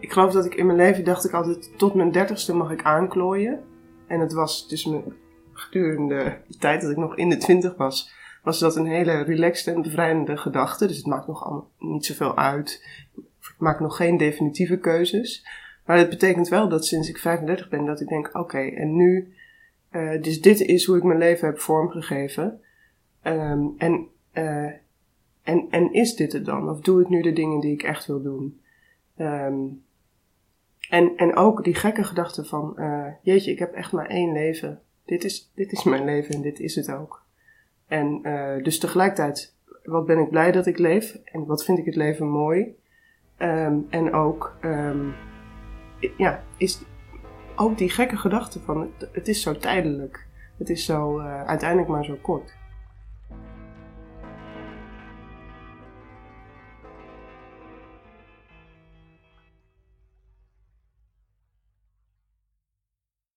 ik geloof dat ik in mijn leven dacht ik altijd, tot mijn dertigste mag ik aanklooien. En het was dus mijn, gedurende de tijd dat ik nog in de twintig was, was dat een hele relaxed en bevrijdende gedachte. Dus het maakt nog allemaal niet zoveel uit. Ik maak nog geen definitieve keuzes. Maar het betekent wel dat sinds ik 35 ben, dat ik denk, oké, en nu, uh, dus dit is hoe ik mijn leven heb vormgegeven. Um, en, uh, en, en is dit het dan? Of doe ik nu de dingen die ik echt wil doen? Um, en, en ook die gekke gedachte van, uh, jeetje, ik heb echt maar één leven. Dit is, dit is mijn leven en dit is het ook. En uh, dus tegelijkertijd, wat ben ik blij dat ik leef en wat vind ik het leven mooi. Um, en ook, um, ja, is ook die gekke gedachte van, het, het is zo tijdelijk. Het is zo uh, uiteindelijk maar zo kort.